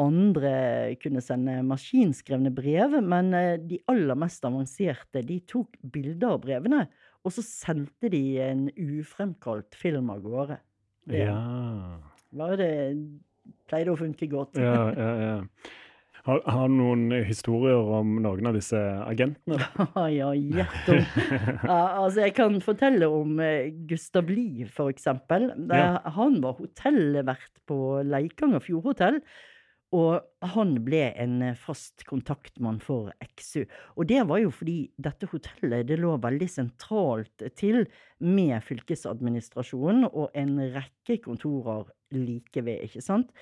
Andre kunne sende maskinskrevne brev, men eh, de aller mest avanserte de tok bilder av brevene, og så sendte de en ufremkalt film av gårde. Det Ja, var det pleide å funke godt. ja, ja. ja. Har, har du noen historier om noen av disse agentene? Ja, gjett om. Ja, altså, jeg kan fortelle om eh, Gustav Lie, for eksempel. Der Ja. Han var hotellvert på Leikanger Fjordhotell. Og han ble en eh, fast kontaktmann for XU. Og det var jo fordi dette hotellet det lå veldig sentralt til med fylkesadministrasjonen og en rekke kontorer like ved, ikke sant?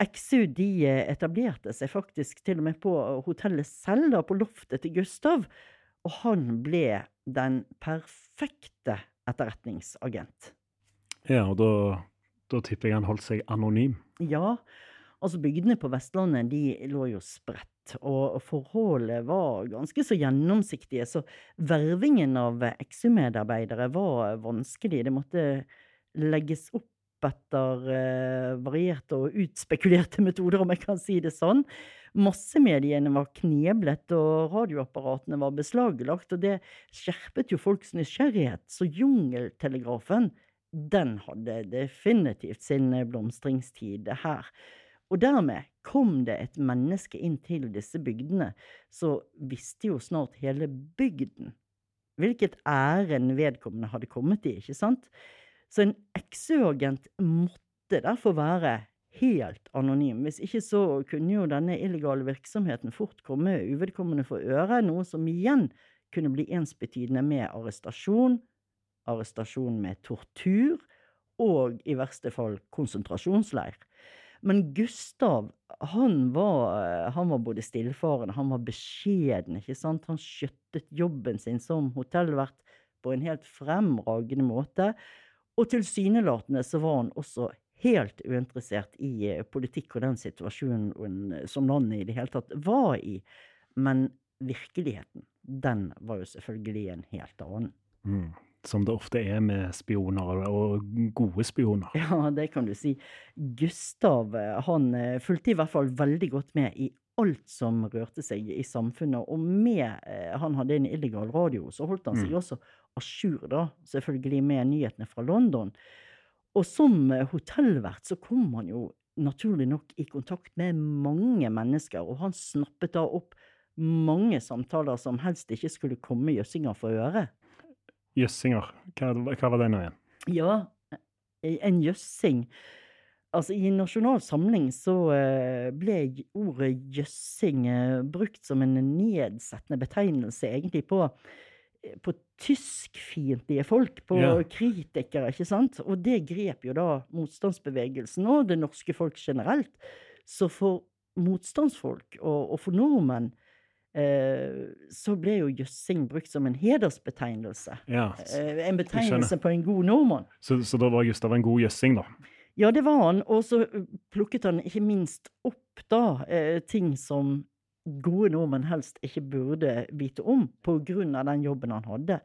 XU de eh, etablerte seg faktisk til og med på hotellet selv, da, på loftet til Gustav. Og han ble den perfekte etterretningsagent. Ja, og da, da tipper jeg han holdt seg anonym. Ja, altså bygdene på Vestlandet de lå jo spredt, og forholdet var ganske så gjennomsiktige, så vervingen av XU-medarbeidere var vanskelig. Det måtte legges opp etter eh, varierte og utspekulerte metoder, om jeg kan si det sånn. Massemediene var kneblet, og radioapparatene var beslaglagt, og det skjerpet jo folks nysgjerrighet. Så jungeltelegrafen, den hadde definitivt sin blomstringstid her. Og dermed kom det et menneske inn til disse bygdene, så visste jo snart hele bygden hvilket ærend vedkommende hadde kommet i, ikke sant? Så en XØ-agent måtte derfor være helt anonym. Hvis ikke så kunne jo denne illegale virksomheten fort komme uvedkommende for øre, noe som igjen kunne bli ensbetydende med arrestasjon, arrestasjon med tortur og i verste fall konsentrasjonsleir. Men Gustav, han var, han var både stillfaren, han var beskjeden, ikke sant. Han skjøttet jobben sin som hotellvert på en helt fremragende måte. Og tilsynelatende så var han også helt uinteressert i eh, politikk og den situasjonen som landet i det hele tatt var i. Men virkeligheten, den var jo selvfølgelig en helt annen. Mm. Som det ofte er med spioner, og gode spioner. Ja, det kan du si. Gustav eh, han eh, fulgte i hvert fall veldig godt med i alt som rørte seg i samfunnet. Og med han hadde en illegal radio, så holdt han seg mm. også à jour, da, selvfølgelig med nyhetene fra London. Og som hotellvert så kom han jo naturlig nok i kontakt med mange mennesker, og han snappet da opp mange samtaler som helst ikke skulle komme jøssinger for øre. Jøssinger, hva, hva var det nå igjen? Ja, en jøssing. Altså, I Nasjonal Samling så eh, ble ordet jøssing eh, brukt som en nedsettende betegnelse egentlig på på tyskfiendtlige folk, på ja. kritikere, ikke sant? Og det grep jo da motstandsbevegelsen og det norske folk generelt. Så for motstandsfolk og, og for nordmenn eh, så ble jo jøssing brukt som en hedersbetegnelse. Ja, eh, en betegnelse på en god nordmann. Så, så da var Gustav en god jøssing, da? Ja, det var han. Og så plukket han ikke minst opp da eh, ting som gode nordmenn helst ikke burde vite om, på grunn av den jobben han hadde.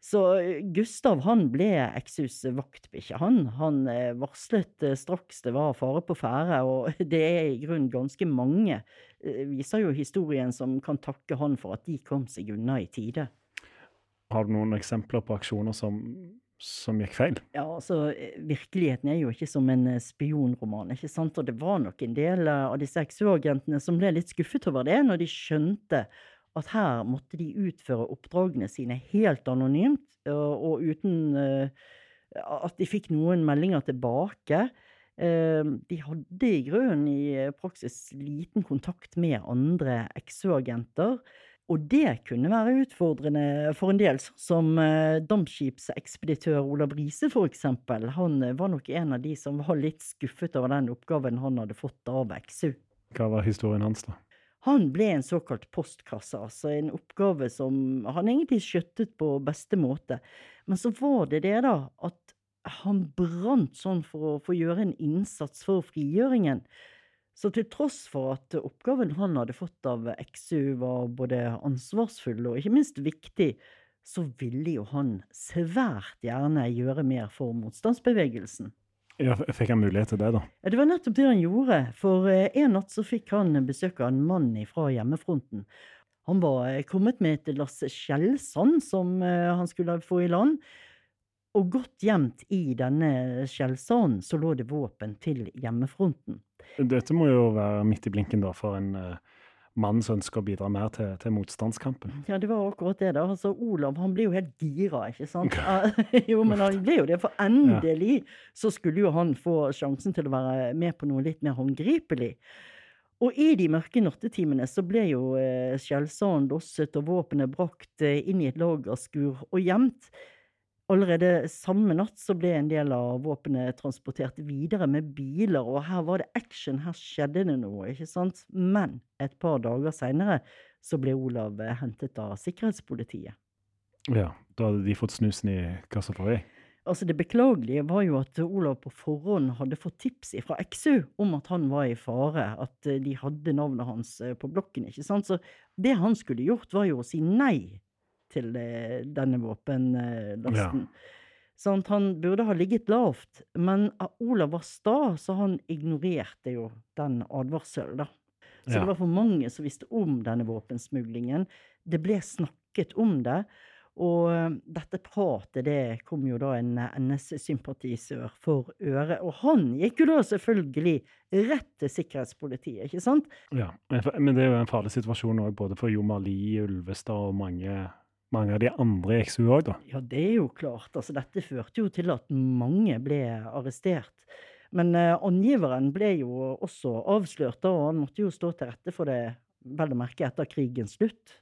Så eh, Gustav han ble Exus vaktbikkje. Han, han eh, varslet eh, straks det var fare på ferde, og det er i grunnen ganske mange, viser jo historien, som kan takke han for at de kom seg unna i tide. Har du noen eksempler på aksjoner som som gikk feil? Ja, altså, Virkeligheten er jo ikke som en spionroman. ikke sant? Og det var nok en del av disse XO-agentene som ble litt skuffet over det, når de skjønte at her måtte de utføre oppdragene sine helt anonymt, og, uten uh, at de fikk noen meldinger tilbake. Uh, de hadde i grunnen i praksis liten kontakt med andre XO-agenter. Og det kunne være utfordrende for en del, sånn som eh, dampskipsekspeditør Olav Riise for eksempel. Han eh, var nok en av de som var litt skuffet over den oppgaven han hadde fått av XU. Hva var historien hans, da? Han ble en såkalt postkasse, altså en oppgave som han egentlig skjøttet på beste måte. Men så var det det, da, at han brant sånn for å få gjøre en innsats for frigjøringen. Så til tross for at oppgaven han hadde fått av XU var både ansvarsfull og ikke minst viktig, så ville jo han svært gjerne gjøre mer for motstandsbevegelsen. Ja, Fikk han mulighet til det, da? Ja, Det var nettopp det han gjorde. For eh, en natt så fikk han besøk av en mann fra hjemmefronten. Han var eh, kommet med et lass skjellsand som eh, han skulle få i land. Og godt gjemt i denne skjellsanden så lå det våpen til hjemmefronten. Dette må jo være midt i blinken da for en uh, mann som ønsker å bidra mer til, til, motstandskampen. Ja, det var akkurat det. da. Altså, Olav han ble jo helt gira, ikke sant? jo, men han ble jo det, for endelig så skulle jo han få sjansen til å være med på noe litt mer håndgripelig. Og i de mørke nattetimene så ble jo eh, skjellsanden losset og våpenet brakt eh, inn i et lagerskur og gjemt. Allerede samme natt så ble en del av våpenet transportert videre med biler, og her var det action, her skjedde det noe, ikke sant? Men et par dager seinere så ble Olav hentet av sikkerhetspolitiet. Ja, da hadde de fått snusen i kassa på vei? Altså Det beklagelige var jo at Olav på forhånd hadde fått tips fra XU om at han var i fare, at de hadde navnet hans på blokken. ikke sant? Så det han skulle gjort, var jo å si nei til denne våpenlasten. Ja. Sånn, han burde ha ligget lavt, men Olav var sta, så han ignorerte jo den advarselen, da. Så ja. det var for mange som visste om denne våpensmuglingen. Det ble snakket om det. Og eh, dette pratet det kom jo da en NS-sympatisør for øre. Og han gikk jo da selvfølgelig rett til sikkerhetspolitiet, ikke sant? Ja, men det er jo en farlig situasjon òg, både for Jomali, Ulvestad og mange mange av de andre i XU òg, da? Ja, det er jo klart. Altså, dette førte jo til at mange ble arrestert. Men eh, angiveren ble jo også avslørt, da, og han måtte jo stå til rette for det, vel å merke etter krigens slutt.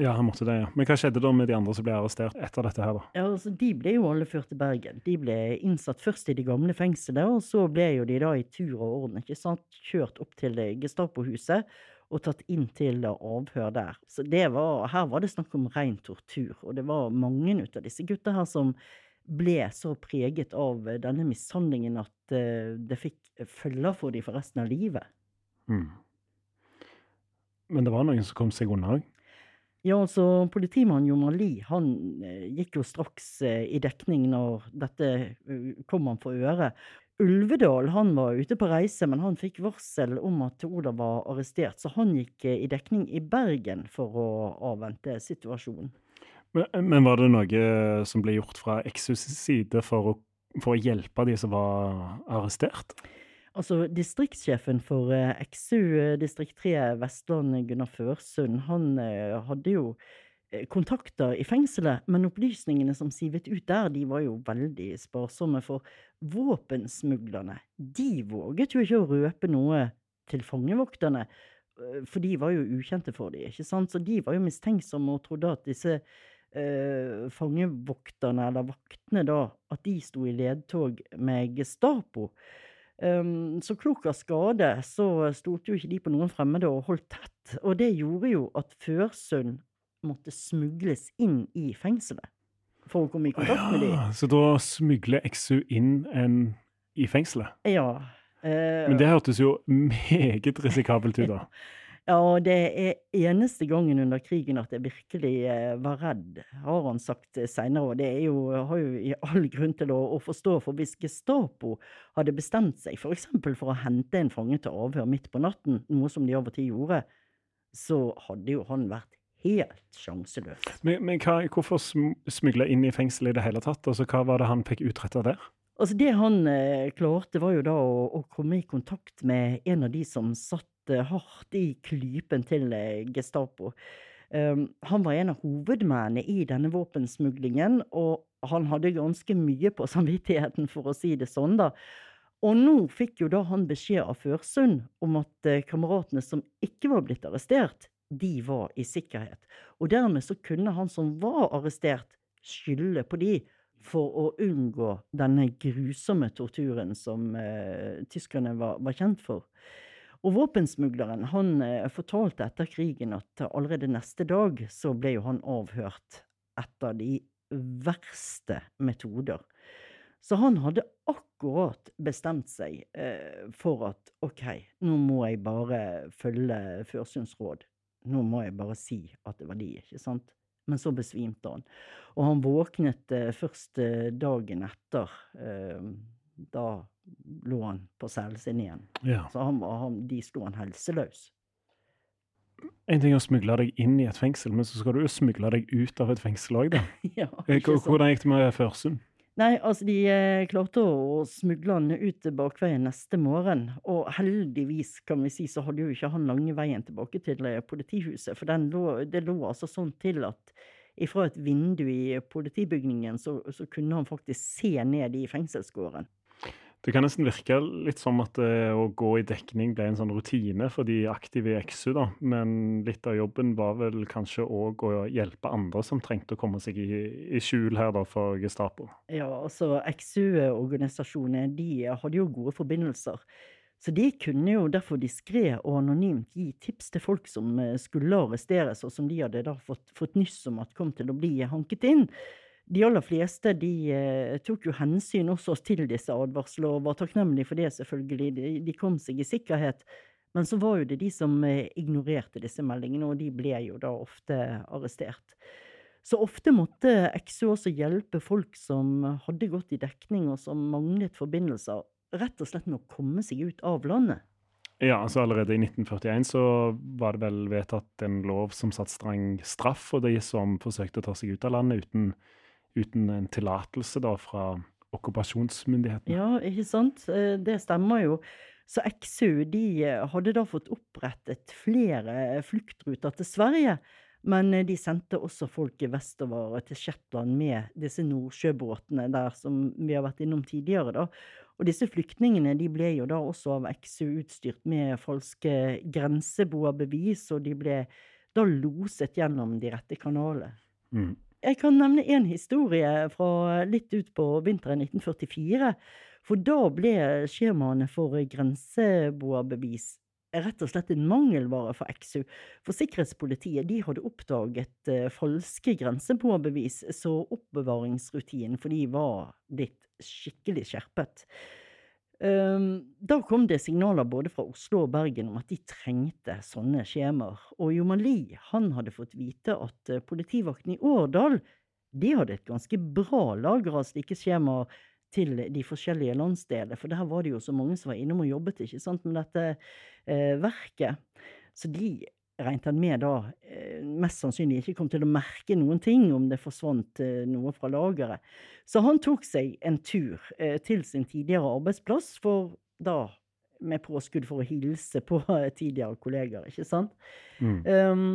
Ja, han måtte det, ja. Men hva skjedde da med de andre som ble arrestert etter dette her, da? Ja, altså, De ble jo alle ført til Bergen. De ble innsatt først i det gamle fengselet, og så ble jo de da i tur og orden ikke sant, kjørt opp til Gestapo-huset og tatt inn til avhør der. Så det var, her var det snakk om ren tortur, og det var mange ut av disse gutta her som ble så preget av denne mishandlingen at uh, det fikk følger for dem for resten av livet. Mm. Men det var noen som kom seg unna òg? Ja, altså politimann Jo Mali han eh, gikk jo straks eh, i dekning når dette uh, kom han for øre. Ulvedal han var ute på reise, men han fikk varsel om at Olav var arrestert, så han gikk eh, i dekning i Bergen for å avvente situasjonen. Men, men var det noe som ble gjort fra Exus side for å, for å hjelpe de som var arrestert? Altså, Distriktssjefen for eh, XU eh, distrikt 3 Vestland, Gunnar Førsund, han eh, hadde jo kontakter i fengselet, men opplysningene som sivet ut der, de var jo veldig sparsomme, for våpensmuglerne, de våget jo ikke å røpe noe til fangevokterne, for de var jo ukjente for dem, ikke sant, så de var jo mistenksomme og trodde at disse eh, fangevokterne, eller vaktene da, at de sto i ledtog med Gestapo. Um, så klok av skade så stolte jo ikke de på noen fremmede og holdt tett, og det gjorde jo at Førsund måtte smugles inn i fengselet for å komme i kontakt med dem. Ja, så da smugler XU inn en i fengselet? Ja. Uh, Men det hørtes jo meget risikabelt ut, da. Ja, og det er eneste gangen under krigen at jeg virkelig eh, var redd, har han sagt eh, seinere. Og det er jo, har jo i all grunn til å, å forstå, for hvis Gestapo hadde bestemt seg. For, for å hente en fange til avhør midt på natten, noe som de av og til gjorde, så hadde jo han vært helt sjanseløs. Men, men hva, hvorfor sm- smugle inn i fengsel i det hele tatt? Altså, Hva var det han fikk utretta der? Altså Det han eh, klarte, var jo da å, å komme i kontakt med en av de som satt eh, hardt i klypen til eh, Gestapo. Um, han var en av hovedmennene i denne våpensmuglingen, og han hadde ganske mye på samvittigheten, for å si det sånn, da. Og nå fikk jo da han beskjed av Førsund om at eh, kameratene som ikke var blitt arrestert, de var i sikkerhet. Og dermed så kunne han som var arrestert, skylde på de for å unngå denne grusomme torturen som eh, tyskerne var, var kjent for. Og våpensmugleren han eh, fortalte etter krigen at allerede neste dag så ble jo han avhørt etter de verste metoder. Så han hadde akkurat bestemt seg eh, for at ok, nå må jeg bare følge Førsunds råd. Nå må jeg bare si at det var de, ikke sant? Men så besvimte han. Og han våknet eh, først eh, dagen etter. Eh, da lå han på cellen sin igjen. Ja. Så han, var- han, de slo han helseløs. En ting er å smugle deg inn i et fengsel, men så skal du jo smugle deg ut av et fengsel òg, da. ja, Eh? Hvordan gikk det med Førsund? Nei, altså de eh, klarte å smugle han ut bakveien neste morgen, og heldigvis kan vi si så hadde jo ikke han lange veien tilbake til eh, politihuset, for den lå, det lå altså sånn til at ifra et vindu i politibygningen så, så kunne han faktisk se ned i fengselsgården. Det kan nesten virke litt som at eh, å gå i dekning ble en sånn rutine for de aktive i XU, da. Men litt av jobben var vel kanskje òg å hjelpe andre som trengte å komme seg i, i skjul her da for Gestapo. Ja, altså XU-organisasjonene de hadde jo gode forbindelser. Så de kunne jo derfor diskré og anonymt gi tips til folk som eh, skulle arresteres, og som de hadde da fått, fått nyss om at kom til å bli hanket inn. De aller fleste de eh, tok jo hensyn også til disse advarslene, og var takknemlige for det, selvfølgelig. De, kom seg i sikkerhet. Men så var jo det de som eh, ignorerte disse meldingene, og de ble jo da ofte arrestert. Så ofte måtte EXO også hjelpe folk som hadde gått i dekning og som manglet forbindelser, rett og slett med å komme seg ut av landet. Ja, altså Allerede i 1941 så var det vel vedtatt en lov som satte streng straff for de som forsøkte å ta seg ut av landet uten, uten en tillatelse da fra okkupasjonsmyndighetene. Ja, ikke sant? Eh, Det stemmer jo. Så XU de eh, hadde da fått opprettet flere fluktruter til Sverige, Men eh, de sendte også folk vestover til Shetland med disse nordsjøbåtene der som vi har vært innom tidligere, da. Og disse flyktningene de ble jo da også av XU utstyrt med falske grenseboerbevis, og de ble da loset gjennom de rette kanalene. Mm. Jeg kan nevne en historie fra litt ut på vinteren 1944. For da ble skjemaene for grenseboerbevis rett og slett en mangelvare for XU. For sikkerhetspolitiet de hadde oppdaget eh, falske grenseboerbevis, så oppbevaringsrutinen for de var blitt skikkelig skjerpet. Um, da kom det signaler både fra Oslo og Bergen om at de trengte sånne skjemaer, og Jomali han hadde fått vite at uh, politivakten i Årdal de hadde et ganske bra lager av slike skjemaer til de forskjellige landsdeler, for der var det jo så mange som var innom og jobbet ikke sant, med dette uh, verket. Så de regnet han med da eh, mest sannsynlig ikke kom til å merke noen ting om det forsvant eh, noe fra lageret. Så han tok seg en tur eh, til sin tidligere arbeidsplass, for da med påskudd for å hilse på tidligere kolleger, ikke sant. Mm. Um,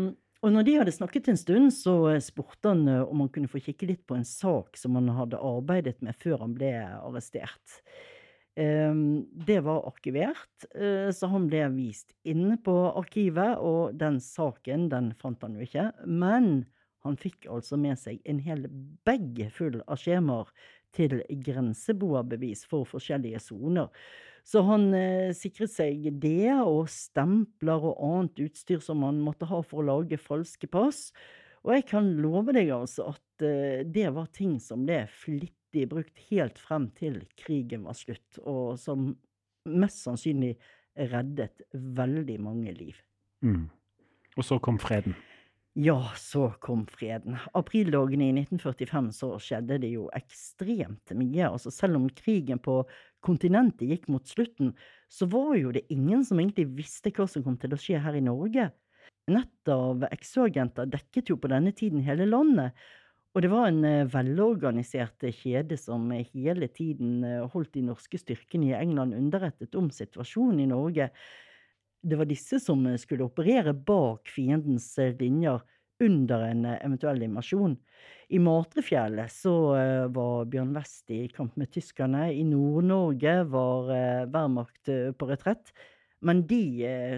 og når de hadde snakket en stund, så spurte han om han kunne få kikke litt på en sak som han hadde arbeidet med før han ble arrestert. Ehm, det var arkivert, eh, så han ble vist inn på arkivet, og den saken den fant han jo ikke. Men han fikk altså med seg en hel bag full av skjemaer til grenseboerbevis for forskjellige soner. Så han eh, sikret seg det, og stempler og annet utstyr som han måtte ha for å lage falske pass. Og jeg kan love deg altså at eh, det var ting som ble flittig flittig brukt helt frem til krigen var slutt, og som mest sannsynlig reddet veldig mange liv. Mm. Og så kom freden. Ja, så kom freden. Aprildagene i 1945 så skjedde det jo ekstremt mye. Altså selv om krigen på kontinentet gikk mot slutten, så var jo det ingen som egentlig visste hva som kom til å skje her i Norge. Nettet av XO-agenter dekket jo på denne tiden hele landet, og det var en eh, velorganisert kjede som hele tiden eh, holdt de norske styrkene i England underrettet om situasjonen i Norge. Det var disse som eh, skulle operere bak fiendens linjer under en eventuell invasjon. I Matrefjellet så var Bjørn West i kamp med tyskerne. I Nord-Norge var Wehrmacht på retrett. Men de,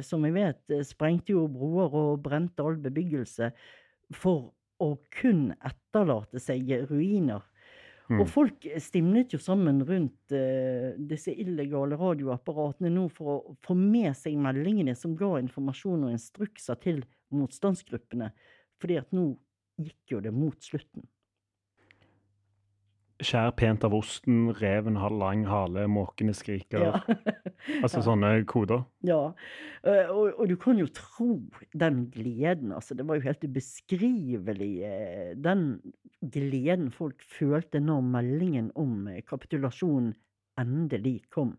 som vi vet, sprengte jo broer og brente all bebyggelse for og kun etterlate seg ruiner. Mm. Og folk stimlet jo sammen rundt uh, disse illegale radioapparatene nå for å få med seg meldingene som ga informasjon og instrukser til motstandsgruppene, fordi at nå gikk jo det mot slutten. Skjær pent av osten, reven har lang hale, måkene skriker. Ja. altså ja. sånne koder. Ja, eh, og, og, du kan jo tro den gleden, altså. Det var jo helt ubeskrivelig, eh, den gleden folk følte når meldingen om eh, kapitulasjonen endelig kom.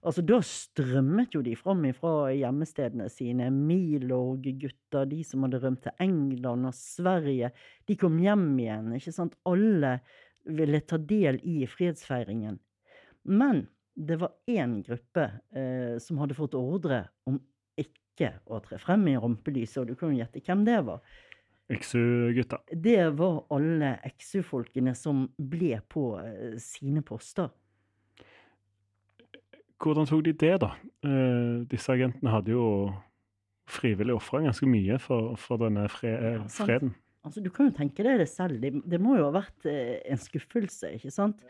Altså, da strømmet jo de fram ifra hjemmestedene sine. Milorg-gutter, de som hadde rømt til England og Sverige, de kom hjem igjen, ikke sant. Alle ville ta del i fredsfeiringen. Men det var én gruppe eh, som hadde fått ordre om ikke å tre frem i rampelyset, og du kan jo gjette hvem det var. XU-gutta. Det var alle XU-folkene som ble på eh, sine poster. Hvordan tok de det, da? Eh, disse agentene hadde jo frivillig ofra ganske mye for, for denne fre ja, freden. Altså, du kan jo tenke deg det selv. Det, det må jo ha vært eh, en skuffelse, ikke sant?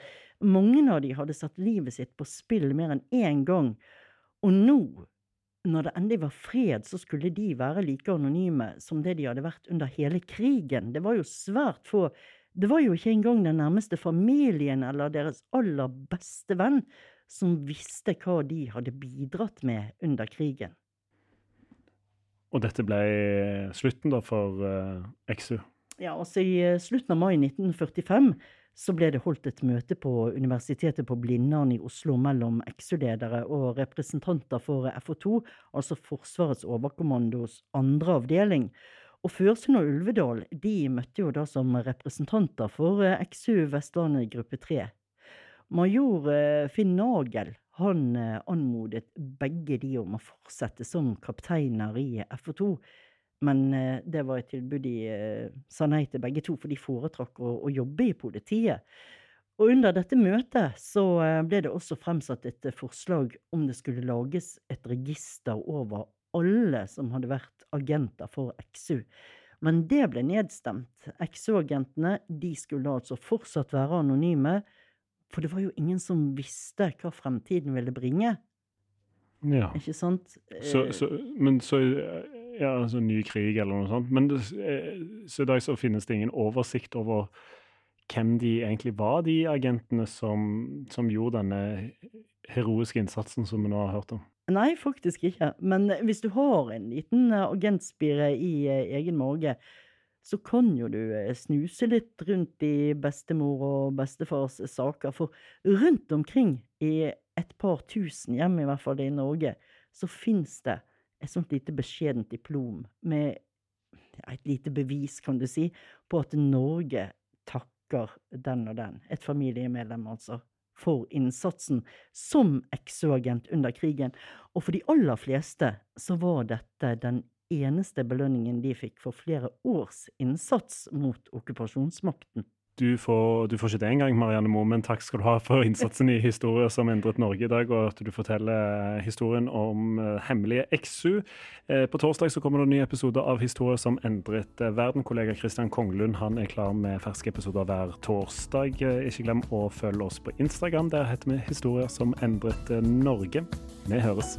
Mange av de hadde satt livet sitt på spill mer enn én gang. Og nå, når det endelig var fred, så skulle de være like anonyme som det de hadde vært under hele krigen. Det var jo svært få Det var jo ikke engang den nærmeste familien eller deres aller beste venn som visste hva de hadde bidratt med under krigen. Og dette ble slutten da for eh, XU? Ja, altså i eh, slutten av mai 1945 så ble det holdt et møte på Universitetet på Blindern i Oslo mellom XU-ledere og representanter for FO2, altså Forsvarets overkommandos andre avdeling. Og Førsund og Ulvedal de møtte jo da som representanter for eh, XU Vestlandet gruppe 3. Major Finn Nagel han eh, anmodet begge de om å fortsette som kapteiner i FO2, Men eh, det var et tilbud de eh, sa nei til begge to, for de foretrakk å, å jobbe i politiet. Og under dette møtet så ble det også fremsatt et forslag om det skulle lages et register over alle som hadde vært agenter for XU. Men det ble nedstemt. XU-agentene de skulle altså fortsatt være anonyme, for det var jo ingen som visste hva fremtiden ville bringe. Ja. Ikke sant? Så, Eh, så, men så Ja, altså ny krig eller noe sånt. Men det, eh, så i dag så finnes det ingen oversikt over hvem de egentlig var, de agentene som, som gjorde denne heroiske innsatsen som vi nå har hørt om. Nei, faktisk ikke. Men hvis du har en liten agentspire i eh, egen mage, så kan jo du eh, snuse litt rundt i bestemor og bestefars saker. For rundt omkring i et par tusen hjem, i hvert fall i Norge, så fins det et sånt lite beskjedent diplom med et lite bevis, kan du si, på at Norge takker den og den. Et familiemedlem, altså. For innsatsen som exo-agent under krigen. Og for de aller fleste så var dette den eneste belønningen de fikk for flere års innsats mot okkupasjonsmakten. Du får, du får ikke det engang, Marianne Moe, men takk skal du ha for innsatsen i historier som endret Norge i dag, og at du forteller historien om eh, hemmelige XU. Eh, på torsdag så kommer det en ny episode av Historier som endret eh, verden. Kollega Kristian Konglund han er klar med ferske episoder hver torsdag. Eh, ikke glem å følge oss på Instagram. Der heter vi Historier som endret eh, Norge. Vi høres.